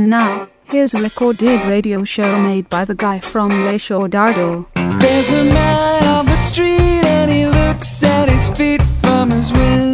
And now, here's a recorded radio show made by the guy from Le Dardo. There's a man on the street and he looks at his feet from his window.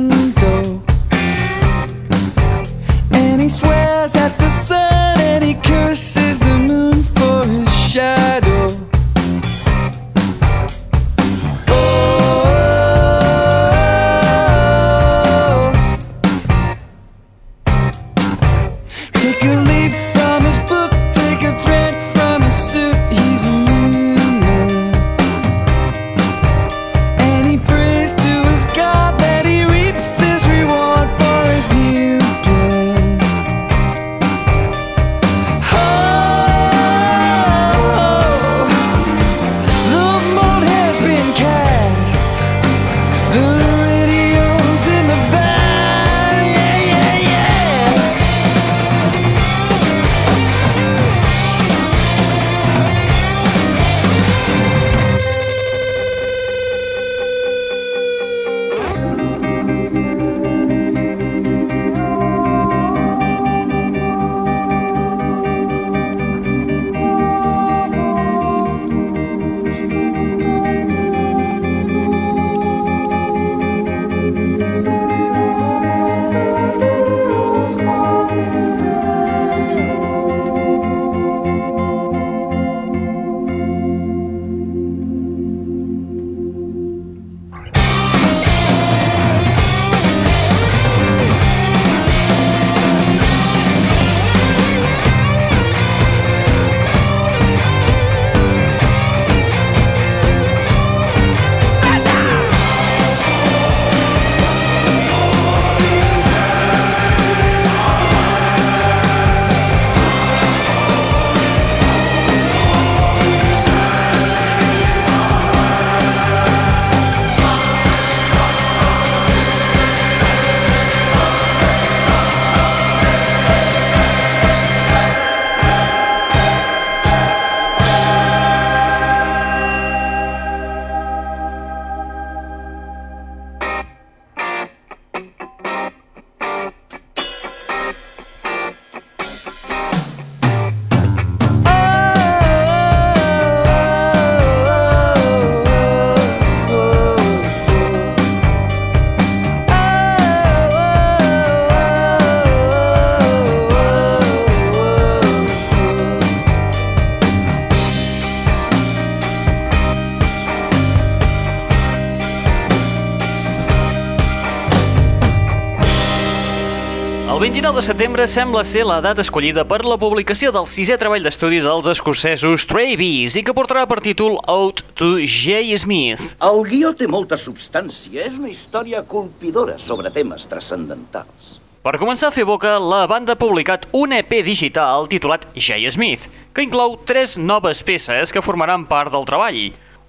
De setembre sembla ser la data escollida per la publicació del sisè treball d'estudi dels escocesos Travis i que portarà per títol Out to J. Smith. El guió té molta substància. És una història colpidora sobre temes transcendentals. Per començar a fer boca, la banda ha publicat un EP digital titulat J. Smith, que inclou tres noves peces que formaran part del treball.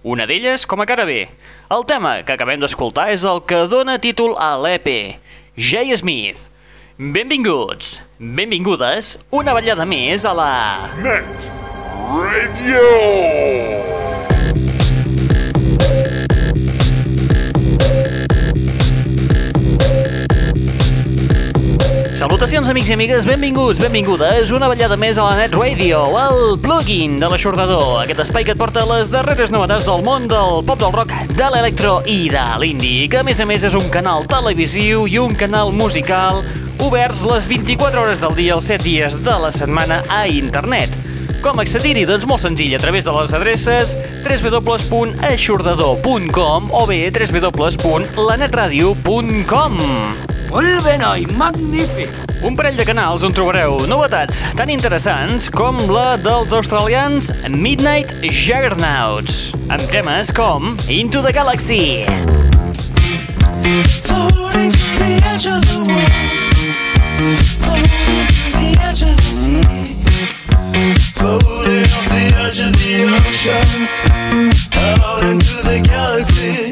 Una d'elles com a cara B. El tema que acabem d'escoltar és el que dona títol a l'EP, J. Smith. Benvinguts, benvingudes, una ballada més a la... Net Radio. Salutacions, amics i amigues, benvinguts, benvingudes, una ballada més a la Net Radio, el plugin de l'aixordador, aquest espai que et porta les darreres novetats del món del pop del rock, de l'electro i de l'indie, que a més a més és un canal televisiu i un canal musical oberts les 24 hores del dia, els 7 dies de la setmana a internet. Com accedir-hi? Doncs molt senzill, a través de les adreces www.aixordador.com o bé www.lanetradio.com. Molt bé, noi, magnífic! Un parell de canals on trobareu novetats tan interessants com la dels australians Midnight Juggernauts, amb temes com Into the Galaxy. Floating to the edge of the world. Floating to the edge of the sea. Floating off the edge of the ocean. Out into the galaxy.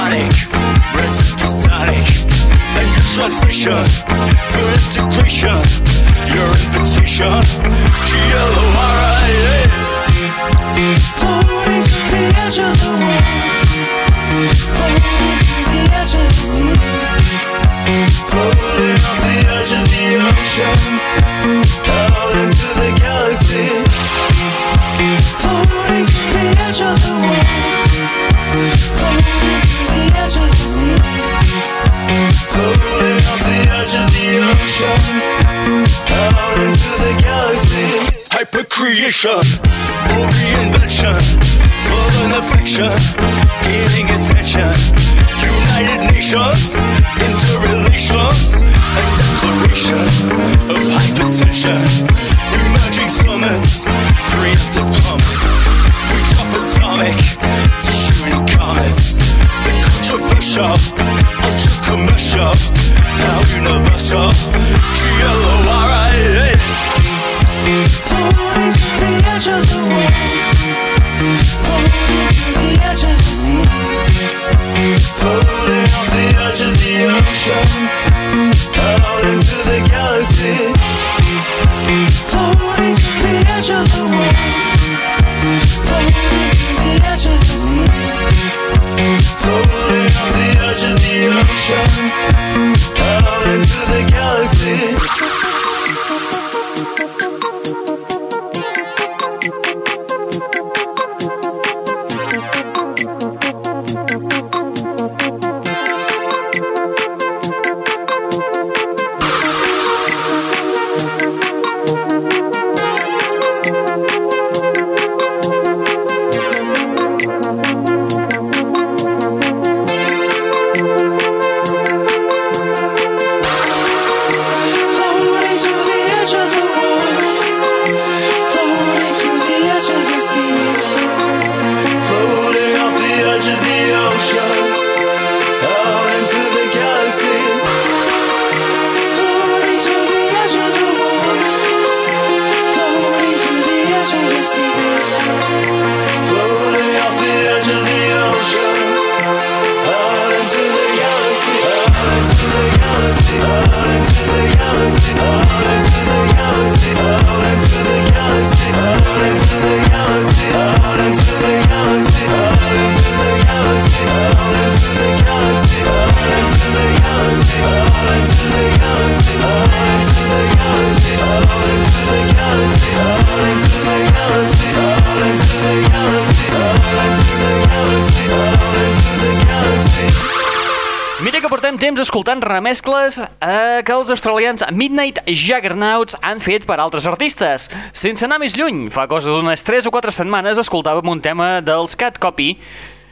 bionic, supersonic. Like a transition for integration. Your invitation, G-L-O-R-I-A. Floating to the edge of the world. Floating to the edge of the sea. Floating off the edge of the ocean. Hypercreation, or reinvention, love and affection, gaining attention. United Nations, interrelations, a declaration of hypertension. Emerging summits, preemptive plumbing. We drop atomic to shooting comets. The controversial, ultra commercial, now universal. Escoltant remescles eh, que els australians Midnight Juggernauts han fet per altres artistes. Sense anar més lluny, fa cosa d'unes 3 o 4 setmanes escoltàvem un tema dels Cat Copy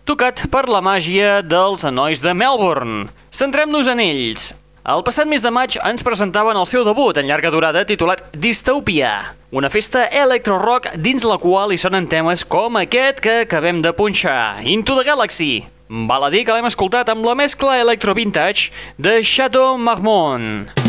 tocat per la màgia dels nois de Melbourne. Centrem-nos en ells. El passat mes de maig ens presentaven el seu debut en llarga durada titulat Dystopia, una festa electro-rock dins la qual hi sonen temes com aquest que acabem de punxar, Into the Galaxy. Val a dir que l'hem escoltat amb la mescla electro-vintage de Chateau Marmont.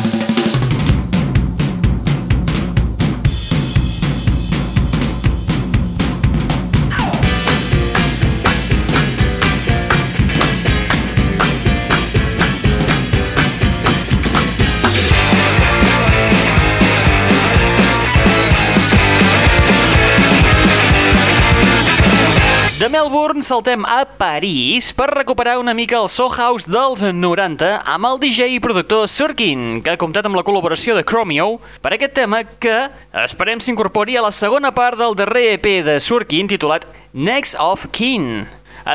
De Melbourne saltem a París per recuperar una mica el Soul House dels 90 amb el DJ i productor Surkin, que ha comptat amb la col·laboració de Chromio per aquest tema que esperem s'incorpori a la segona part del darrer EP de Surkin titulat Next of Kin.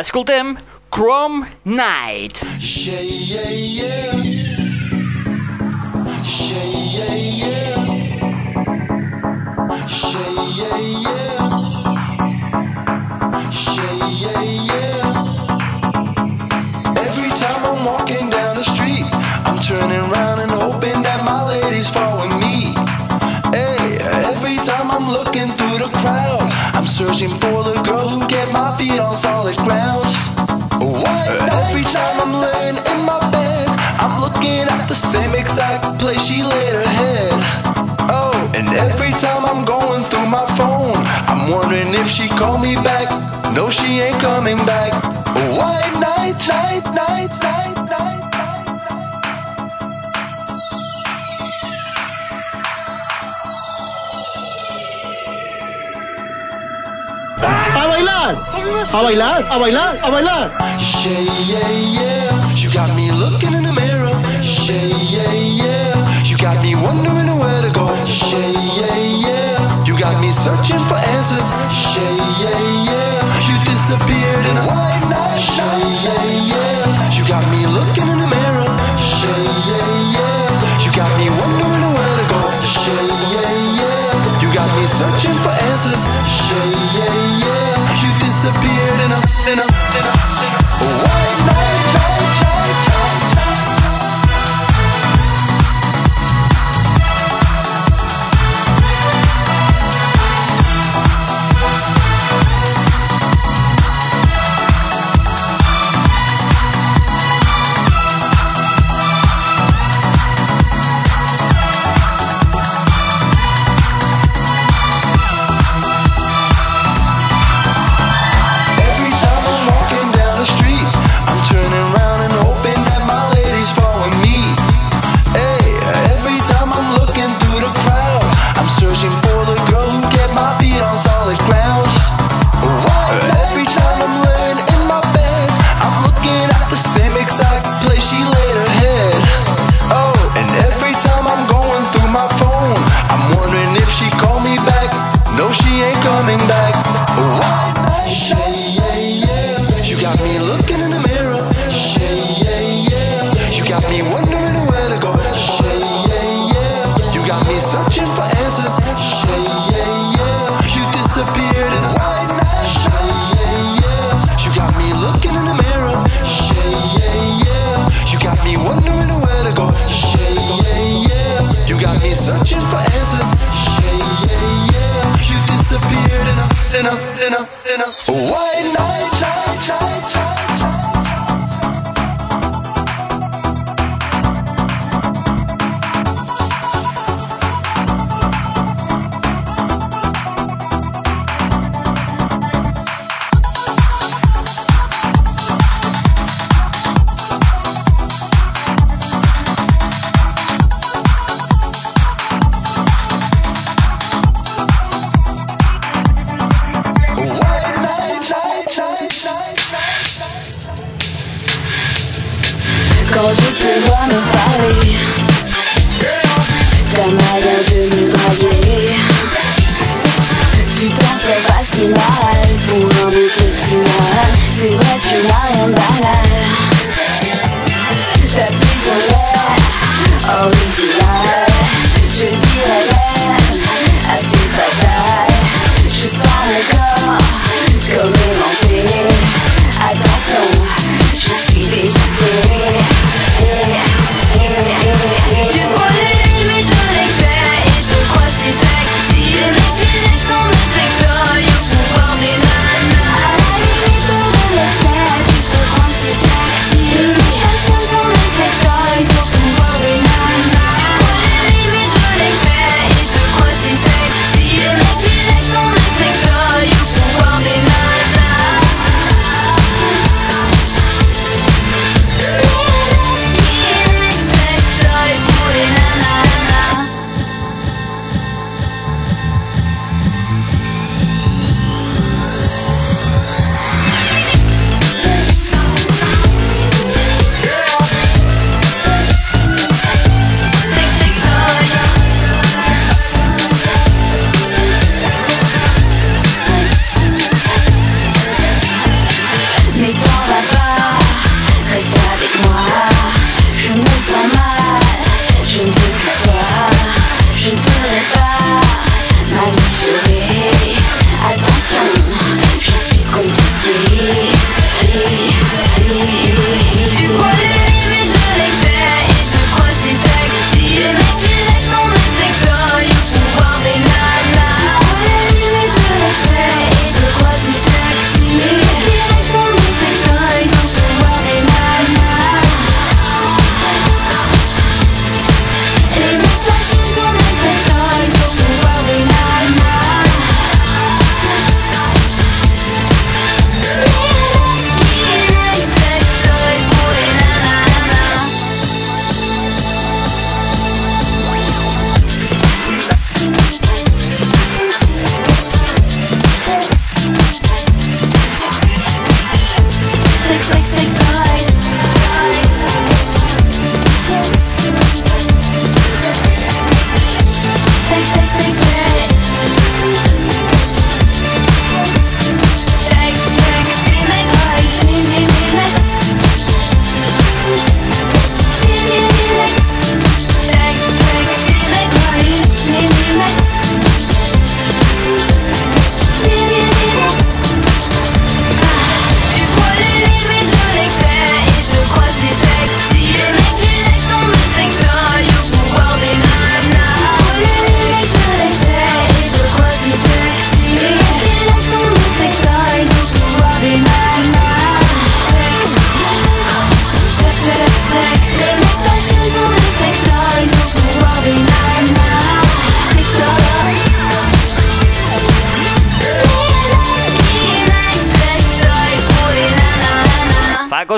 Escoltem Chrome Night. Yeah, yeah. Yeah, bailar, a bailar, a bailar. Yeah, yeah, yeah, you got me looking in the mirror. Yeah, yeah, yeah, you got me wondering where to go. Yeah, yeah, yeah, you got me searching for. Why not?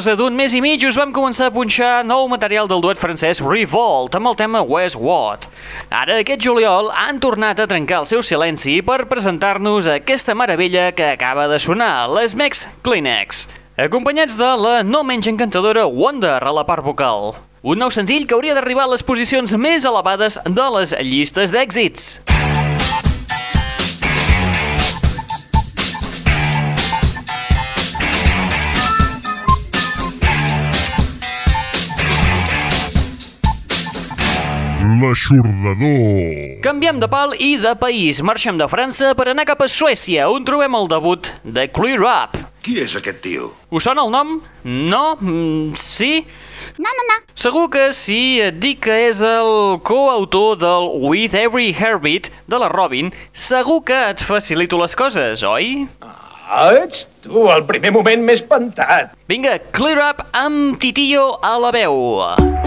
Cosa d'un mes i mig us vam començar a punxar nou material del duet francès Revolt amb el tema Westwood. Ara, aquest juliol, han tornat a trencar el seu silenci per presentar-nos aquesta meravella que acaba de sonar, les Mex Kleenex, acompanyats de la no menys encantadora Wonder a la part vocal. Un nou senzill que hauria d'arribar a les posicions més elevades de les llistes d'èxits. L'aixordador. Canviem de pal i de país. Marxem de França per anar cap a Suècia, on trobem el debut de Clear Up. Qui és aquest tio? Us sona el nom? No? Mm, sí? No, no, no. Segur que si et dic que és el coautor del With Every Heartbeat de la Robin, segur que et facilito les coses, oi? Ah, ets tu, el primer moment m'he espantat. Vinga, Clear Up amb Titillo a la veu.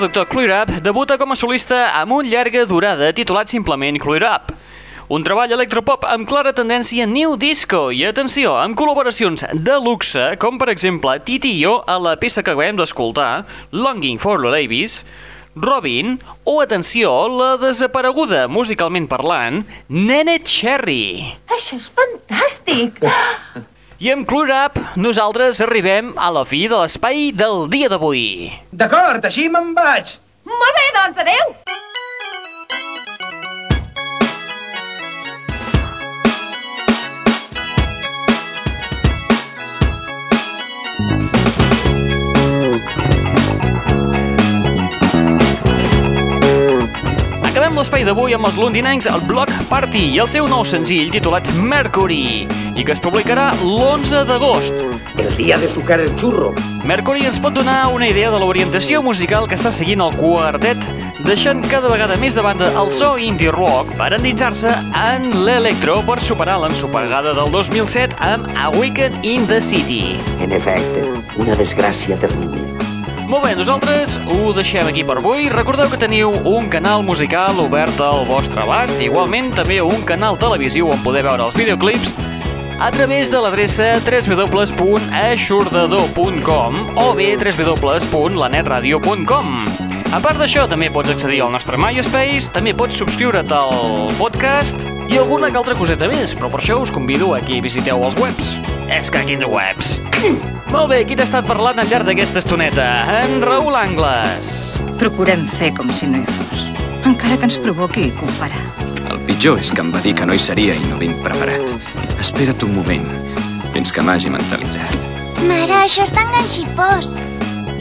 Productor Clear Up debuta com a solista amb un llarga durada titulat simplement Clear Up. Un treball electropop amb clara tendència new disco i, atenció, amb col·laboracions de luxe, com per exemple Titi i jo a la peça que acabem d'escoltar, Longing for the Ladies, Robin o, atenció, la desapareguda musicalment parlant, Nene Cherry. Això és fantàstic! I amb Clear Up, nosaltres arribem a la fi de l'espai del dia d'avui. D'acord, així me'n vaig. Molt bé, doncs, adeu! L'espai d'avui amb els londinencs el Block Party i el seu nou senzill titulat Mercury i que es publicarà l'11 d'agost. El dia de sucar el xurro. Mercury ens pot donar una idea de l'orientació musical que està seguint el quartet, deixant cada vegada més de banda el so indie rock per endinsar-se en l'electro per superar l'ensopegada del 2007 amb Awaken in the City. En efecte, una desgràcia terrible. Molt bé, nosaltres ho deixem aquí per avui. Recordeu que teniu un canal musical obert al vostre abast, igualment també un canal televisiu on poder veure els videoclips a través de l'adreça www.aixordador.com o bé www.lanetradio.com. A part d'això, també pots accedir al nostre MySpace, també pots subscriure't al podcast i alguna altra coseta més, però per això us convido a que visiteu els webs. És que quins webs! Molt bé, qui t'ha estat parlant al llarg d'aquesta estoneta? En Raül Angles. Procurem fer com si no hi fos. Encara que ens provoqui, que ho farà. El pitjor és que em va dir que no hi seria i no ben preparat. Espera't un moment, fins que m'hagi mentalitzat. Mare, això és tan ganxifós.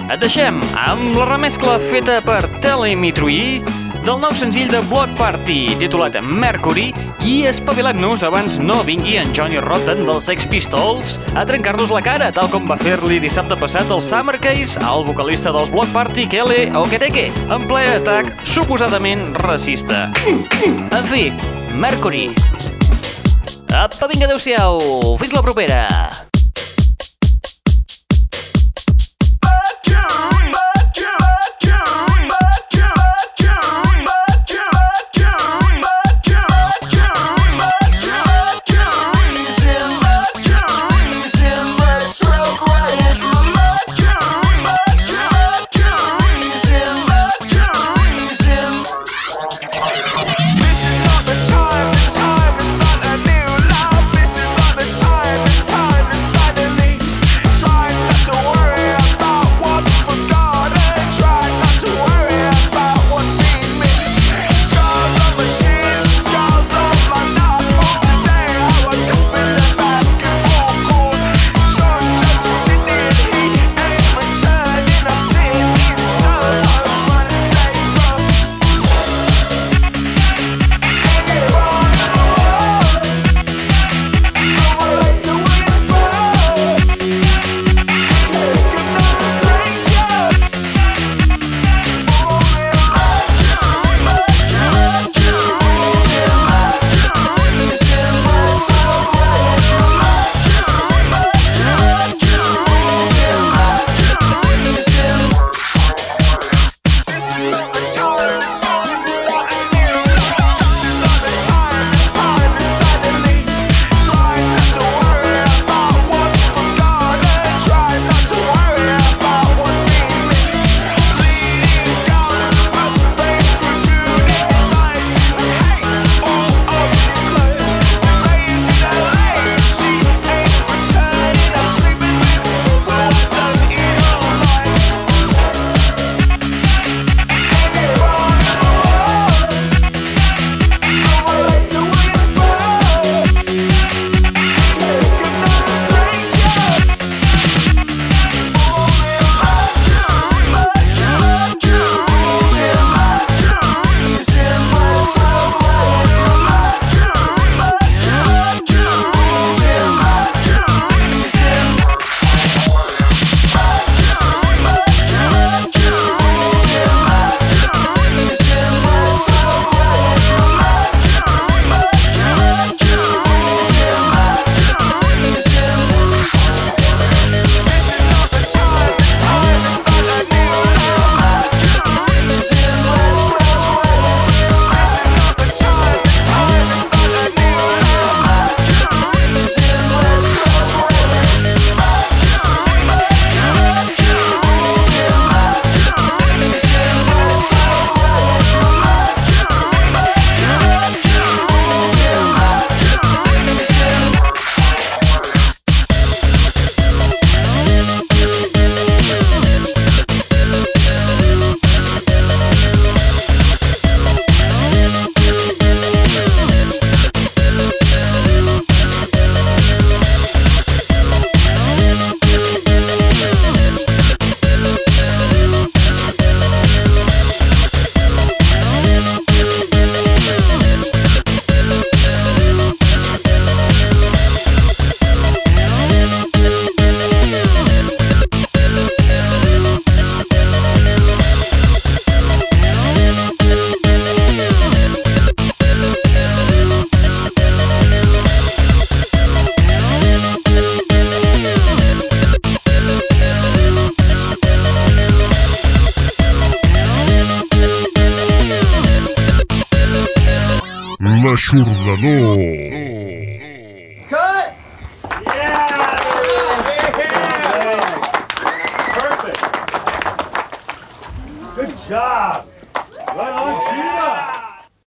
Et deixem amb la remescla feta per Telemetry del nou senzill de Block Party titulat Mercury i espavilem-nos abans no vingui en Johnny Rotten dels Sex Pistols a trencar-nos la cara, tal com va fer-li dissabte passat el Summer Case al vocalista dels Block Party Kele Okereke en ple atac suposadament racista. En fi, Mercury. Apa, vinga, adeu-siau. Fins la propera. L'aixordador.